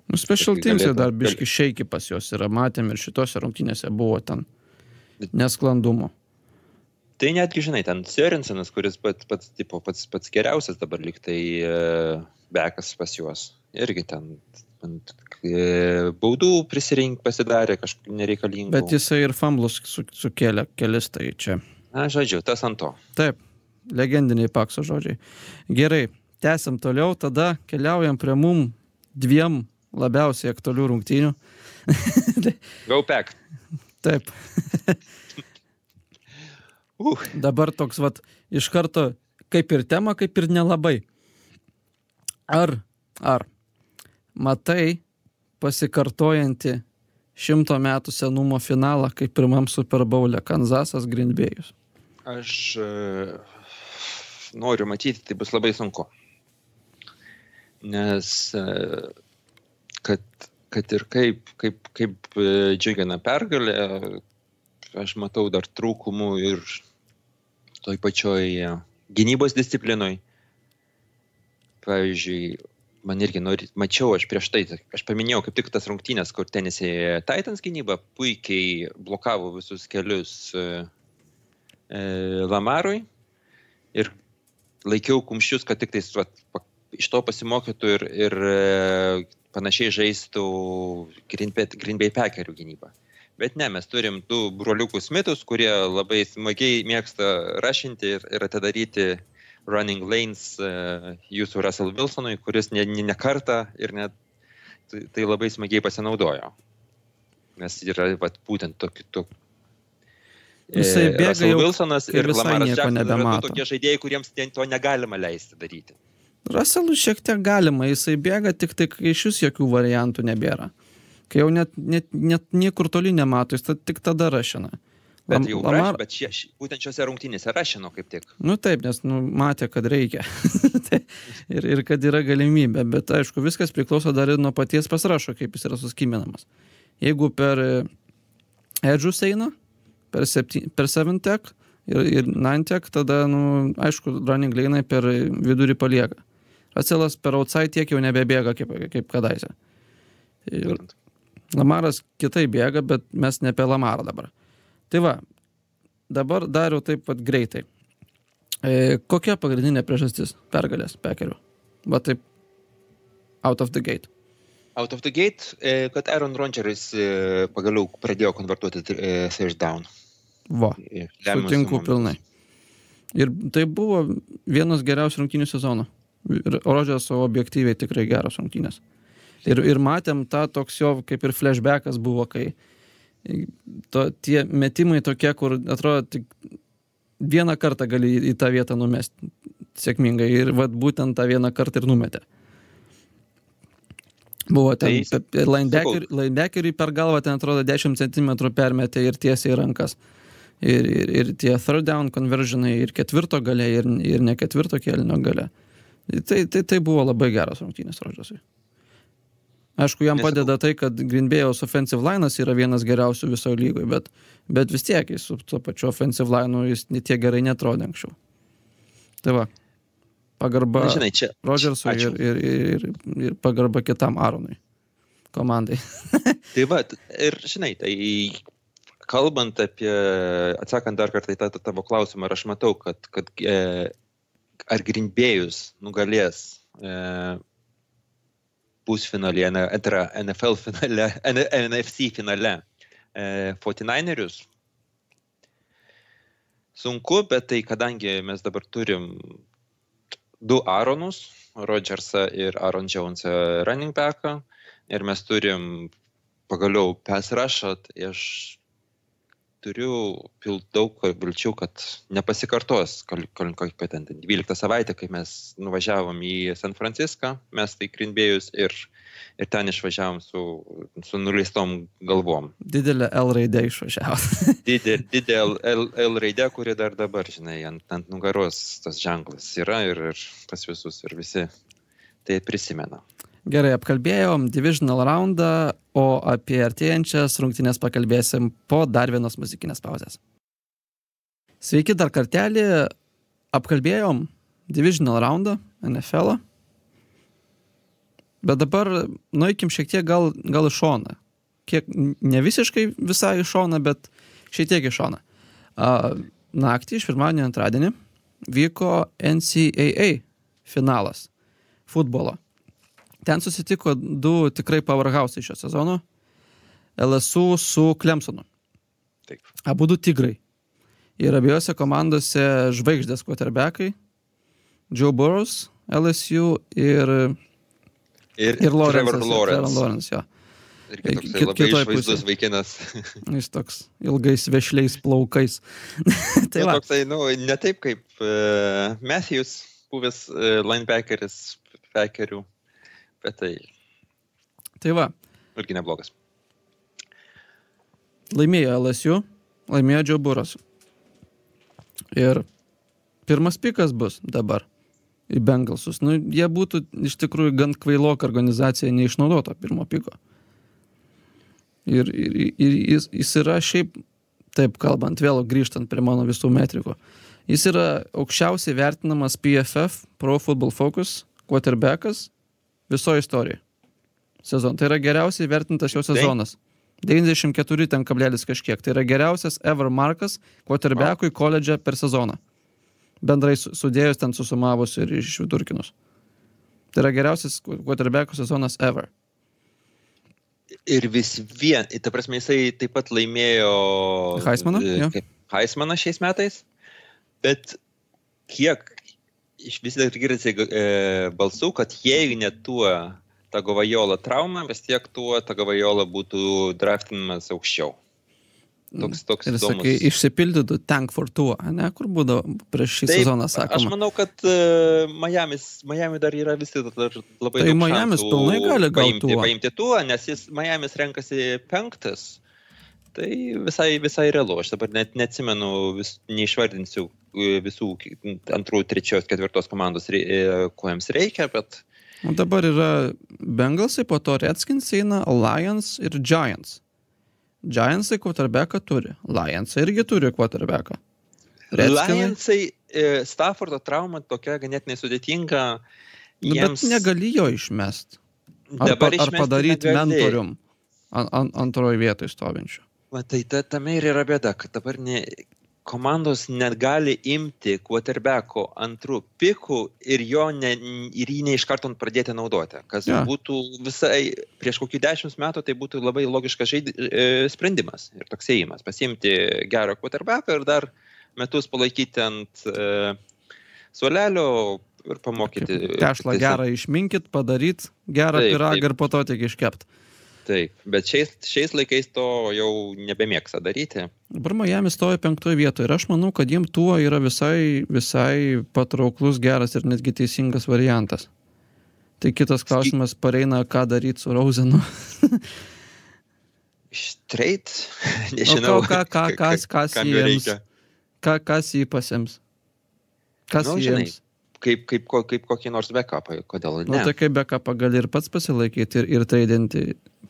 Nu, special teams
galėtų-
dar biški šeiki pas juos yra, matėm ir šitose rungtynėse buvo ten nesklandumų.
Tai netgi, žinai, ten Sörensenas, kuris pats, pats, tipo, pats, pats geriausias dabar liktai e, bekas pas juos. Irgi ten ant, e, baudų prisirink pasidarė kažkokių nereikalingų.
Bet jisai ir famblus su, sukėlė kelis, tai čia.
Na, žodžiu, tas ant to.
Taip, legendiniai pakso žodžiai. Gerai, tęsiam toliau, tada keliaujam prie mum dviem labiausiai aktualių rungtynių.
Go pack.
Taip,
Uh,
dabar toks vat iš karto kaip ir tema, kaip ir nelabai. Ar, ar matai pasikartojantį šimto metų senumo finalą, kaip pirmam Super Bowl'e Kanzasas Grindbėjus?
aš e, noriu matyti, tai bus labai sunku. Nes e, kad, kad ir kaip, kaip, kaip e, džiugina pergalė, aš matau dar trūkumų ir toj pačioj e, gynybos disciplinoj. Pavyzdžiui, man irgi nori, mačiau aš prieš tai, aš paminėjau kaip tik tas rungtynės, kur tenisė Titans gynyba puikiai blokavo visus kelius e, Lamarui ir laikiau kumščius, kad tik tais pa- iš to pasimokytų ir, ir e, panašiai žaistų Green Bay, Green Bay Packerių gynybą. Bet ne, mes turim du broliukus mitus, kurie labai smagiai mėgsta rašinti ir, ir atidaryti running lanes uh, jūsų Russell Wilsonui, kuris ne, ne, ne kartą ir net tai, tai labai smagiai pasinaudojo. Nes yra vat, būtent tokiu. Tok,
Jisai bėga
Russell
jau,
Wilsonas ir Lamaras Jacksonas yra tokie žaidėjai, kuriems to negalima leisti daryti.
Raselų šiek tiek galima, jisai bėga, tik tai kai iš vis jokių variantų nebėra. Kai jau net, net, net niekur toli nemato, jis ta, tik tada rašina.
Bet jau
Lamar-
Lamar... bet šie, ši- būtent šiuose rungtynėse rašino kaip tik.
Nu taip, nes nu, matė, kad reikia. Tai- ir, ir kad yra galimybė. Bet aišku, viskas priklauso dar ir nuo paties pasirašo, kaip jis yra suskiminamas. Jeigu per edžus eina, per, septy, per 7 tech ir, ir 9 tech, tada, nu, aišku, running lane per vidurį palieka. Raselas per outside tiek jau nebebėga kaip, kaip kadaise. Ir. Lamaras kitai bėga, bet mes ne apie Lamarą dabar. Tai va, dabar dariau taip pat greitai. E, kokia pagrindinė priežastis pergalės pekerių? Va taip, out of the gate.
Out of the gate, e, kad Aaron Rodgeris e, pagaliau pradėjo konvertuoti e, third down.
Va,
E,
sutinku
momentus.
pilnai. Ir tai buvo vienas geriausių rungtynių sezonų. Rodžeso objektyviai tikrai geros rungtynės. Ir, ir matėm tą toks jo kaip ir flashbackas buvo, kai to, tie metimai tokie, kur atrodo tik vieną kartą gali į, į tą vietą numesti sėkmingai. Ir vat būtent tą vieną kartą ir numetė. Buvo ten
Tai,
linebacker, linebackeriui per galvą ten atrodo 10 cm permetė ir tiesiai į rankas. Ir, ir, ir tie third down conversionai ir ketvirto gale, ir, ir ne ketvirto kėlinio gale. Tai, tai, tai buvo labai geras rungtynės Rodžasui. Aišku, jam
Nesakau.
padeda tai, kad Bay'aus offensive line'as yra vienas geriausių visoje lygoje, bet, bet vis tiek su tuo pačiu offensive line'u jis ne tiek gerai netrodė anksčiau. Tai va, pagarba
Na, žinai, čia.
Rodžersui
ačiū.
ir, ir, ir, ir pagarba kitam Aronui komandai.
Tai va, ir žinai, tai kalbant apie, atsakant dar kartą į tą tą tavo klausimą, aš matau, kad, kad e, ar Grimbėjus nugalės e, pusfinalyje, tai yra NFL finale, NFC finale e, 49erius. Sunku, bet tai kadangi mes dabar turim du Aronus, Rodgersą ir Aaron Jonesą running backą, ir mes turim pagaliau pass rushą, tai aš turiu pil daug vilčių, kad nepasikartos, kokia ten 12 savaitė, kai mes nuvažiavom į San Franciską, mes tai Krinbėjus ir, ir ten išvažiavom su, su nuleistom galvom.
Didelė L raidė išvažiavo.
Didelė, didelė L, L raidė, kuri dar dabar, žinai, ant, ant nugaros tas ženklas yra ir, ir pas visus ir visi tai prisimena.
Gerai, apkalbėjom divisional raundą, o apie artėjančias rungtynės pakalbėsim po dar vienos muzikinės pauzės. Sveiki dar kartelį, apkalbėjom divisional raundą NFL. -ą. Bet dabar nueikim šiek tiek gal, gal į šoną. Kiek ne visiškai visai į šoną, bet šiek tiek į šoną. Naktį iš pirmadienio antradienį vyko NCAA finalas futbolo. Ten susitiko du tikrai powerhouse šio sezono. LSU su Clemsonu.
Taip.
Abu du tigrai. Ir abiejose komandose žvaigždės quarterbackai. Joe Burrows, LSU ir,
Ir,
ir Lawrence.
Trevor Lawrence.
Lawrence jo.
Irgi toksai
Kit-
labai
kitoj
išvaizdus vaikinas.
Jis toks ilgais vešliais plaukais. tai
Tai
va,
toksai, nu, ne taip kaip uh, Matthews, buvęs uh, linebackeris Packerių, bet tai
tai va.
irgi neblogas.
laimėjo LSU, laimėjo Burrows. Ir pirmas pikas bus dabar į Bengalsus. Nu, jie būtų iš tikrųjų gan kvailoka organizacija neišnaudoto pirmo piko. Ir, ir, ir jis, jis yra šiaip, taip kalbant, vėl grįžtant prie mano visų metrikų, jis yra aukščiausiai vertinamas PFF, Pro Football Focus, quarterbackas visoje istorijoje. Sezon. Tai yra geriausiai vertintas
Taip.
sezonas. 94 ten kablelis kažkiek. Tai yra geriausias ever markas quarterbackui koledže per sezoną. Bendrai su- sudėjus ten susumavus ir išvidurkinus. Tai yra geriausias quarterbackų sezonas ever.
Ir vis vien, ta prasme, jisai taip pat laimėjo
Heismaną,
e, Heismaną šiais metais, bet kiek iš vis dar girdisi e, balsų, kad jei ne tuo Tagovajola trauma, vis tiek tuo Tagovajola būtų draftinamas aukščiau. Toks, toks
Ir sakai, išsipildytų tank for tuo, ne, kur būdavo prieš šį
Taip,
sezoną
Aš
sakoma.
manau, kad uh, Miamis, Miami dar yra visi dar labai
Tai
šansų
pilnai gali gaut
paimti,
tuo.
paimti tuo, nes jis Miamis renkasi penktas. Tai visai, visai realu. Aš dabar net neatsimenu, vis, neišvardinsiu e, visų antrų, trečios, ketvirtos komandos, e, ko jiems reikia, bet
O dabar yra Bengalsai, po to Redskins eina Lions ir Giants. Giantsai quarterbacką turi. Lionsai irgi turi quarterbacką. Redskinai-
Lionsai e, Staffordo trauma tokia ganėtinai sudėtinga.
Nu, bet negali jo išmest. Ar, pa, ar padaryti mentorium an, an, antroji vietoje stovinčiu.
Va, tai ta, tame ir yra bėda, kad dabar ne, komandos negali imti quarterbacko antrų pikų ir, jo ne, ir jį ne iš karto pradėti naudoti. Kas ja. būtų visai prieš kokį dešimt metų, tai būtų labai logiškas žaid, e, sprendimas ir toks ėjimas. Pasimti gerą quarterbacką ir dar metus palaikyti ant e, suolelio ir pamokyti. Tiesiog-
gerą išminkit, padaryt gerą
Taip,
pyragą
taip.
ir po to tik iškept.
Taip, bet šiais, šiais laikais to jau nebemėgsta daryti.
Dabar Miami stoja penktoje vietoje ir aš manau, kad jiem tuo yra visai, visai patrauklus, geras ir netgi teisingas variantas. Tai kitas klausimas pareina, ką daryti su Rauzenu.
Straight,
O
nežinau.
ką, ką, ką, kas, kas jiems,
reikia.
ką, kas jį pasims? Kas
Nu, žinai,
jiems?
Kaip, kaip, kaip kokį nors backupą, kodėl
Nu,
ne?
tai kaip bekapą gali ir pats pasilaikyti ir, ir traidinti.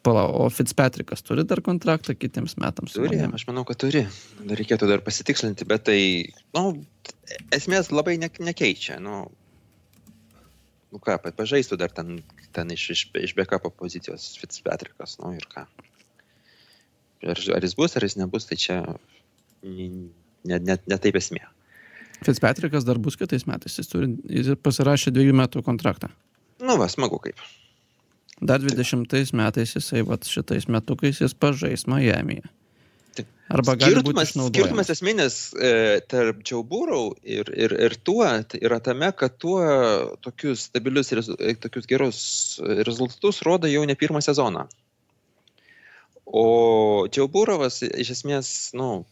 Pala, o Fitzpatrickas turi dar kontraktą kitiems metams.
Turi, aš manau, kad turi. Dar reikėtų dar pasitikslinti, bet tai, na, nu, esmės labai ne, nekeičia. Nu, nu ką, pa- pažaistų dar ten, ten iš, iš, iš backupo pozicijos Fitzpatrickas, nu ir ką. Ar, ar jis bus, ar jis nebus, tai čia n- ne, ne, ne taip esmė.
Fitzpatrickas dar bus kitais metais. Jis, turi, jis pasirašė dviejų metų kontraktą.
Nu, va, smagu kaip.
Dar 20 metais jisai, va, šitais metukais jis pažais Miami'e.
Taip.
Arba
skirtumas, skirtumas esminis e, tarp Burrow ir, ir, ir tuo tai yra tame, kad tuo tokius stabilius, rezu- e, tokius gerus rezultatus rodo jau ne pirmą sezoną. O Burrow'as iš esmės, nu,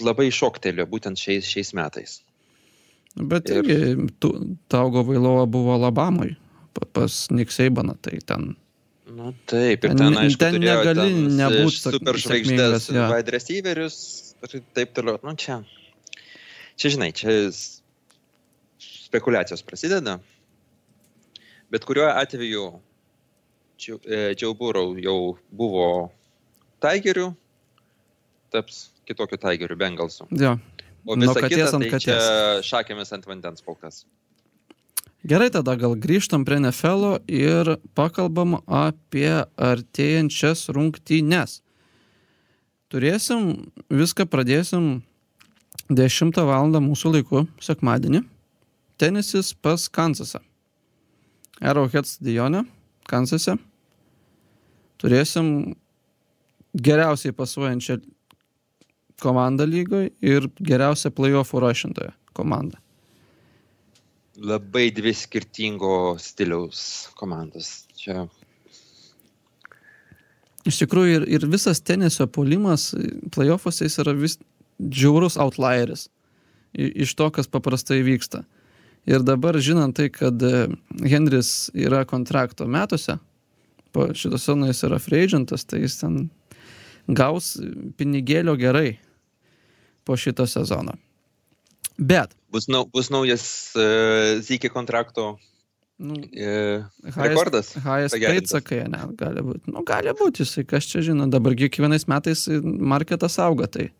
labai šoktelio būtent šiais, šiais metais.
Bet
Ir-
irgi, Taugo Vailova buvo Alabamui pa- pas Nick Seibaną, tai ten
Nu taip, ir
Ten-
aišku,
ten negali
ten
nebūt
s-
sak-
super
sėkmingas,
žvaigždės,
jo.
wide receiverius ir taip toliau. Nu čia, čia žinai, čia spekulacijos prasideda. Bet kuriuo atveju Džiau Burau jau buvo Tigeriu, taps kitokiu Tigeriu, Bengalsu.
jo.
O
Nuo
visa
katės
kita,
ant
tai čia šakėmis ant vandens kol kas.
Gerai, tada gal grįžtam prie NFL ir pakalbam apie artėjančias rungtynes. Turėsim, viską pradėsim 10 val. mūsų laiku, sekmadienį. Tenisis pas Kansasą. Arrowhead stadione, Kansase. Turėsim geriausiai pasuojančią komandą lygoje ir geriausią playoffų rašintoją komandą.
Labai dvi skirtingo stiliaus komandos. Čia
Iš tikrųjų ir, ir visas tenisio polimas playoffuose jis yra vis džiaurus outlieris iš to, kas paprastai vyksta. Ir dabar žinant tai, kad e, Henris yra kontrakto metuose, po šito sezono jis yra free agentas, tai jis ten gaus pinigėlio gerai po šito sezono. Bet,
bus, nau, bus naujas uh, Zykį kontrakto
nu, highest-
rekordas.
Highest paid,
pagerintas.
sakai, ne, gali būti. Nu, gali būti, jisai, kas čia žino, dabar kiekvienais metais marketas auga, tai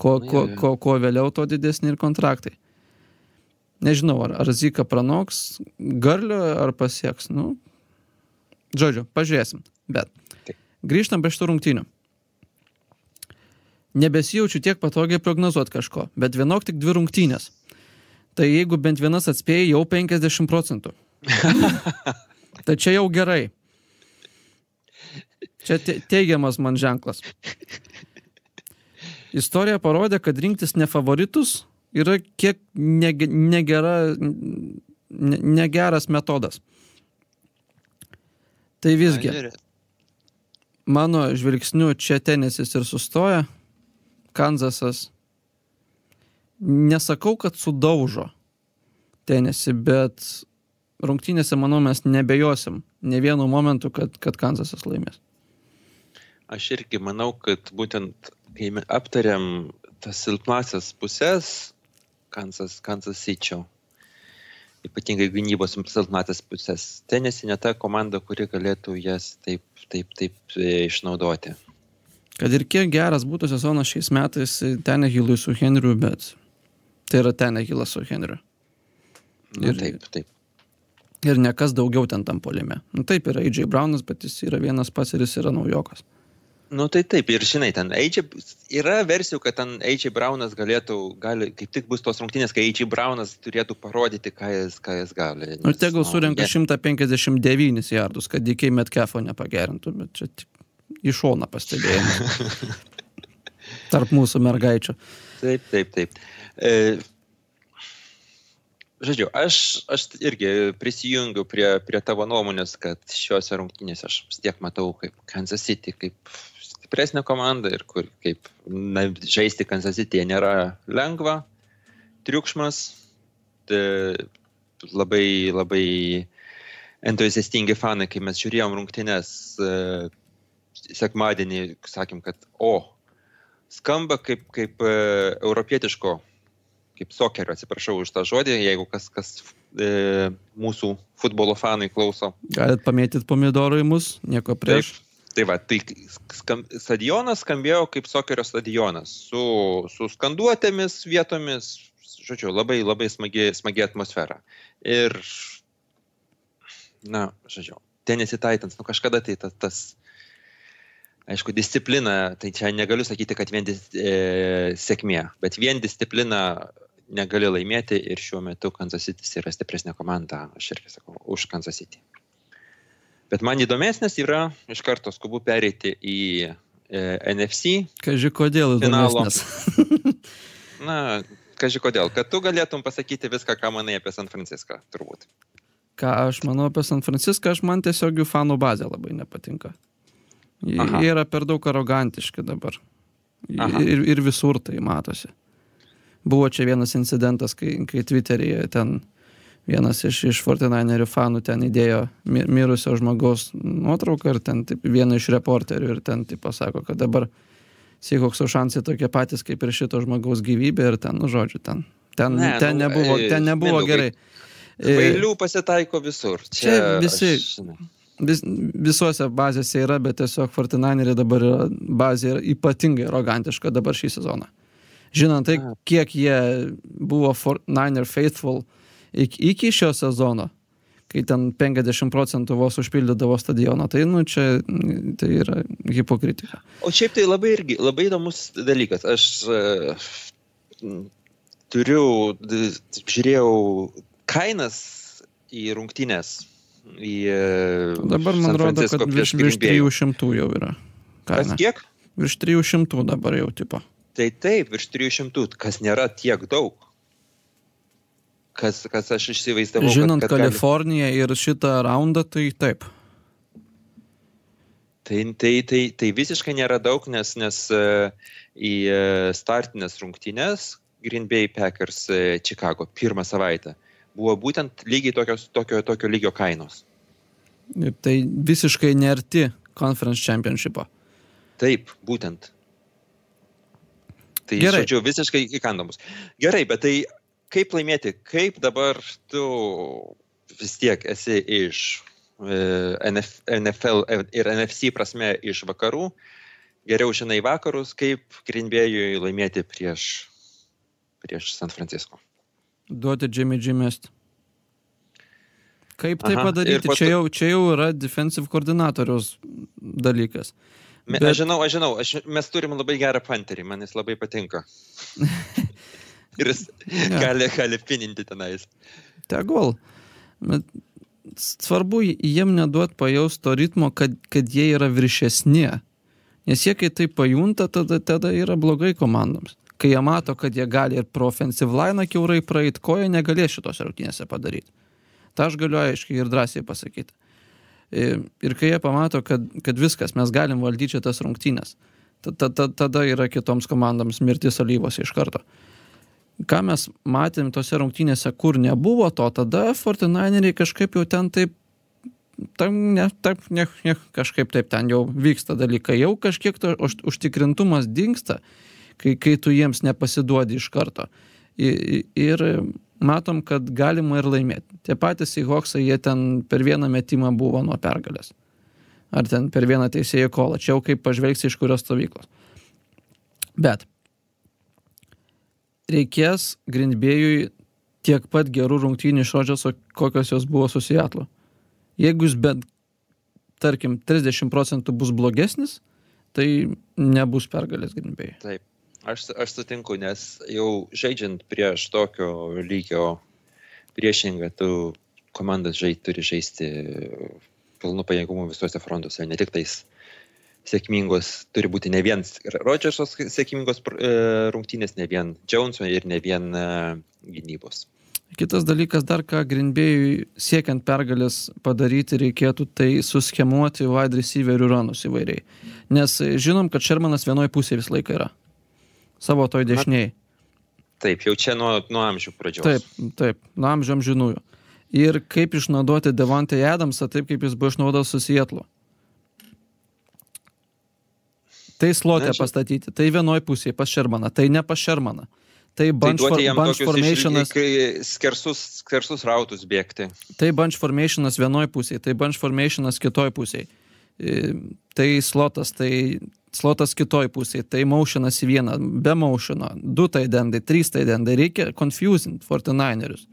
kuo,
Nu, jo.
kuo, kuo vėliau, tuo didesni ir kontraktai. Nežinau, ar, ar Zika pranoks garlio, ar pasieks, nu, žodžiu, pažiūrėsim. Bet grįžtam prie šitų rungtynių. Nebesijaučiu tiek patogiai prognozuoti kažko, bet vienok tik dvi rungtynės. Tai jeigu bent vienas atspėjai, jau 50 procentų. Tai čia jau gerai. Čia te- teigiamas man ženklas. Istorija parodė, kad rinktis ne favoritus yra kiek nege- negera, ne, negeras metodas. Tai visgi, mano žvilgsniu čia tenisis ir sustoja. Kanzasas. Nesakau, kad sudaužo tenisį, bet rungtynėse, manau, mes nebejosim ne vienu momentu, kad, kad Kanzasas laimės.
Aš irgi manau, kad būtent kai aptariam tas silpnasias pusės, Kansas, Kansas City, ypatingai gynybos silpnasias pusės, tenisi ne ta komanda, kuri galėtų jas taip, taip, taip e, išnaudoti.
Kad ir kiek geras būtų sezonas šiais metais Tenehilui su Henriu, bet tai yra Tenehilas su Henriu.
Na,
Ir-
taip, taip.
Ir nekas daugiau ten tam polime. Nu, taip yra AJ Brownas, bet jis yra vienas pats ir jis yra naujokas.
Nu tai taip, ir žinai, ten AJ, yra versijų, kad ten AJ Brownas galėtų, gali, kaip tik bus tos rungtynės, kai AJ Brownas turėtų parodyti, ką jis, ką jis gali.
Nu,
nes,
tegul
nu,
surenka
jie-
159 jardus, kad DK Metcalfo nepagerintų, bet čia tik į šoną pastebėjimas. Tarp mūsų mergaičių.
Taip, taip, taip. E, žodžiu, aš, aš irgi prisijungiu prie, prie tavo nuomonės, kad šiuose rungtynėse aš vis tiek matau kaip Kansas City, kaip stipresnė komanda ir kur kaip na, žaisti Kansas City nėra lengva, triukšmas, tai labai, labai entuziastingi fanai, kai mes žiūrėjom rungtynės e, sekmadienį, sakėm, kad o, skamba kaip, kaip e, europietiško, kaip sokerio, atsiprašau už tą žodį, jeigu kas, kas e, mūsų futbolo fanai klauso.
Galit pamėtyti pomidorų į mus, nieko prieš.
Taip, tai va, tai skam, stadionas skambėjo kaip sokerio stadionas, su, su skanduotėmis vietomis, žodžiu, labai, labai smagi, smagi atmosfera. Ir, na, žodžiu, Tennessee Titans, nu kažkada tai tas, tas aišku, disciplina, tai čia negaliu sakyti, kad vien dis, e, sėkmė, bet vien disciplina negali laimėti ir šiuo metu Kansas City yra stipresnė komanda, aš irgi sakau, už Kansas City. Bet man įdomesnis yra iš karto skubu pereiti į e, NFC.
Kaži kodėl įdomesnis.
Na, kažkai kodėl, kad tu galėtum pasakyti viską, ką manai apie San Franciską, turbūt.
Ką aš manau apie San Franciską, aš man tiesiog jų fanų bazė labai nepatinka.
Aha.
jie yra per daug arogantiški dabar.
Aha.
Ir, ir visur tai matosi. Buvo čia vienas incidentas, kai, kai Twitter'yje ten vienas iš, iš Fortinainerių fanų ten įdėjo mi- mirusio žmogaus nuotrauką ir ten taip, vieną iš reporterių ir ten taip pasako, kad dabar Seahawksų šansai tokie patys kaip ir šito žmogaus gyvybė ir ten, nu žodžiu, ten, ten,
Ne,
ne, ten,
nu,
nebuvo,
e,
ten nebuvo
Mindaugai,
gerai. E,
Kvailių pasitaiko visur. Čia,
Čia visi-
Aš,
vis, visuose bazėse yra, bet tiesiog Fortinaineriai dabar yra bazė yra ypatingai arogantiška dabar šį sezoną. Žinant tai, kiek jie buvo Fortniner faithful iki, iki šio sezono, kai ten 50 procentų vos užpildydavo stadioną, tai nu čia tai yra hipokritika.
O šiaip tai labai irgi, labai įdomus dalykas. Aš m, turiu, žiūrėjau kainas į rungtynės. Į, e,
Dabar man
San
rodo,
Francisco
kad virš, virš
Green Bay.
300 jau yra.
Kas
Kaina.
kiek?
Virš 300 dabar jau tipo.
Tai taip, virš 300, kas nėra tiek daug. Kas, kas aš įsivaizdavau.
Žinant
kad, kad gali-
Kaliforniją ir šitą raundą, tai taip.
Tai, tai, tai, tai visiškai nėra daug, nes, nes e, į e, startinės rungtynės Green Bay Packers Chicago pirmą savaitę buvo būtent lygiai tokios, tokio, tokio lygio kainos.
Ir tai visiškai nerti Conference Championshipo.
Taip, būtent. Tai,
Gerai.
žodžiu, visiškai įkandamus. Gerai, bet tai kaip laimėti? Kaip dabar tu vis tiek esi iš e, NF, NFL ir NFC prasme iš vakarų, geriau žinai vakarus, kaip Greenbėjui laimėti prieš, prieš San Francisco.
Duoti Jimmy G mest. Kaip tai
Aha,
padaryti?
po
Čia jau, čia jau yra defensive koordinatoriaus dalykas.
Me,
Bet-.
Aš žinau, aš žinau, aš, mes turim labai gerą panterį, man jis labai patinka. ir jis
Ne.
gali, gali pininti tenais.
Tegul. Bet svarbu jiem neduot pajaust to ritmo, kad, kad jie yra viršesni. Nes jie, kai tai pajunta, tada, tada yra blogai komandoms. Kai jie mato, kad jie gali ir pro offensive line keurai praeit, ko jie negalės šitos rungtynėse padaryti. Ta aš galiu aiškiai ir drąsiai pasakyti. Ir ir kai jie pamato, kad, kad viskas, mes galim valdyti šitas rungtynės, ta- ta- ta- tada yra kitoms komandoms mirtis alyvose iš karto ką mes matėm tose rungtynėse, kur nebuvo to, tada Fortinaineriai kažkaip jau ten taip, tam, ne, taip, ne, ne, kažkaip taip ten jau vyksta dalykai, jau kažkiek to už, užtikrintumas dinksta, kai, kai tu jiems nepasiduodi iš karto. Ir matom, kad galima ir laimėti. Tie patys Seahawksai, jie ten per vieną metimą buvo nuo pergalės. Ar ten per vieną teisėjų kolą. Čia jau kaip pažvelgsi iš kurios stovyklos. Bet reikės Grindbėjui tiek pat gerų rungtynių iš Rodžerso, kokios jos buvo su Seattle. Jeigu jis bent, tarkim, 30 procentų bus blogesnis, tai nebus pergalės Grindbėjui.
Taip, aš, aš sutinku, nes jau žaidžiant prieš tokio lygio priešingą, tu komandas žai, turi žaisti pilnu pajėgumu visuose frontuose, ne tik tais sėkmingos, turi būti ne vien Rodžersos sėkmingos e, rungtynės, ne vien Joneso ir ne vien e, gynybos.
Kitas dalykas dar, ką Grindbėjui siekiant pergalės padaryti, reikėtų tai suschemuoti wide receiverių ranus įvairiai. Nes e, žinom, kad Šermanas vienoje pusėje visą laiką yra. Savo toj dešiniai.
Taip, jau čia nuo, nuo amžių pradžios.
Taip, taip, nuo amžiam žinųjų. Ir kaip išnaudoti Devontai Adamsą taip, kaip jis buvo išnaudotas su Sietlu. Tai slotė
Na, čia-
pastatyti, tai vienoj pusėje pas Šermaną, tai ne pas Šermaną. Tai
Tai
bunch, for,
duoti jam
bunch formationas,
skersus, skersus rautus bėgti.
tai bunch formationas vienoj pusėje, tai bunch formationas kitoj pusėje. Tai slotas, tai slotas kitoj pusėje, tai motionas į vieną, be motiono, du tai dendai, trys tai dendai, reikia confusing 49erius.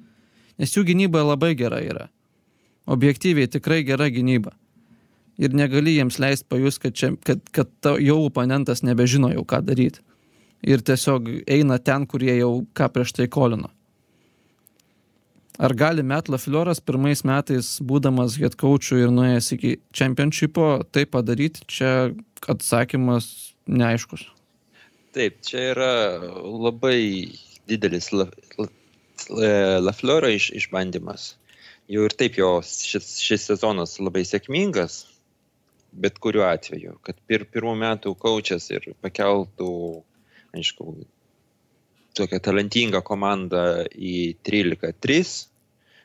Nes jų gynyba labai gera yra. Objektyviai tikrai gera gynyba. Ir negali jiems leisti pajus, kad, čia, kad, kad ta, jau oponentas nebežino jau ką daryti. Ir tiesiog eina ten, kurie jau ką prieš tai kolino. Ar gali Met Laflioras pirmais metais, būdamas head coachu ir nuėjęs iki čempionšipo, tai padaryti? Čia atsakymas neaiškus.
Taip, čia yra labai didelis La- La- Lafleur iš, išbandymas. Jau ir taip jo šis, šis sezonas labai sėkmingas. bet kuriuo atveju, kad pir, pirmų metų kočias ir pakeltų, aišku, tokią talentingą komandą į 13-3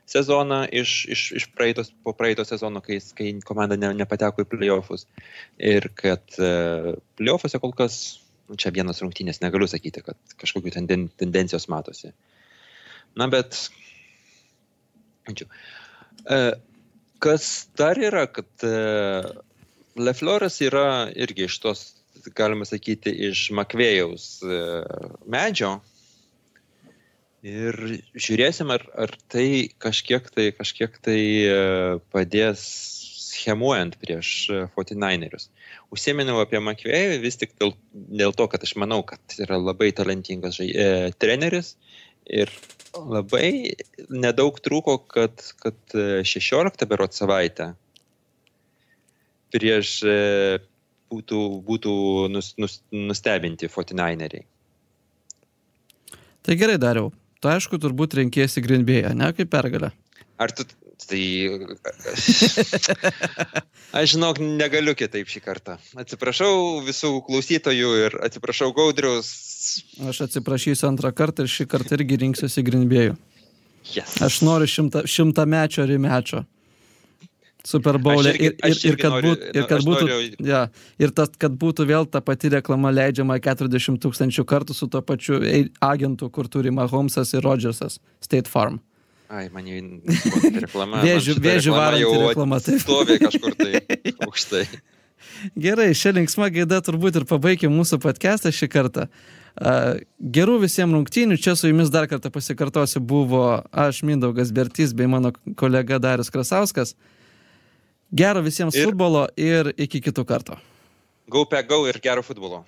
sezoną iš, iš, iš praeitos, po praeito sezono, kai, kai komanda ne, nepateko į playoffus. Ir kad uh, playoffuose kol kas, nu, čia vienas rungtynės, negaliu sakyti, kad kažkokių tenden, tendencijos matosi. Na, bet. Ačiū. Uh, kas dar yra, kad uh, Lefloras yra irgi iš tos, galima sakyti, iš Makvėjaus uh, medžio, Ir žiūrėsim, ar, ar tai kažkiek tai, kažkiek tai e, padės schemuojant prieš 49erius. E, Užsieminiau apie Makvėjų vis tik dėl, dėl to, kad aš manau, kad yra labai talentingas žai, e, treneris ir labai nedaug trūko, kad, kad 16 e, berot savaitę prieš e, būtų, būtų nus, nus, nustebinti 49eriai.
Tai gerai dariau tu aišku turbūt renkėsi Bay, ne, kaip pergalę.
Ar tu, tai... Aš žinok, negaliu kitaip šį kartą. Atsiprašau visų klausytojų ir atsiprašau Gaudriaus.
Aš atsiprašysiu antrą kartą ir šį kartą irgi rinksiuosi Bay.
Yes.
Aš noriu šimta, šimtamečio rimečio. Super Bowl ir, ir, ir, kad, būt, ir kad būtų, noriu... ja, ir tas, kad būtų vėl ta pati reklama leidžiama 40 tūkstančių kartų su to pačiu agentu, kur turi Mahomesas ir Rodžersas, State Farm.
Ai, man jau reklama.
Vėžių, vėžių varanti reklama.
Taip. Stovi kažkur tai aukštai.
Gerai, šią linksmą gaidą turbūt ir pabaigime mūsų podcastą šį kartą. Gerų visiems rungtynių, čia su jumis dar kartą pasikartosiu, buvo aš Mindaugas Bertys bei mano kolega Darius Krasauskas. Gero visiems ir, futbolo ir iki kitų kartų.
Go, go ir gero futbolo.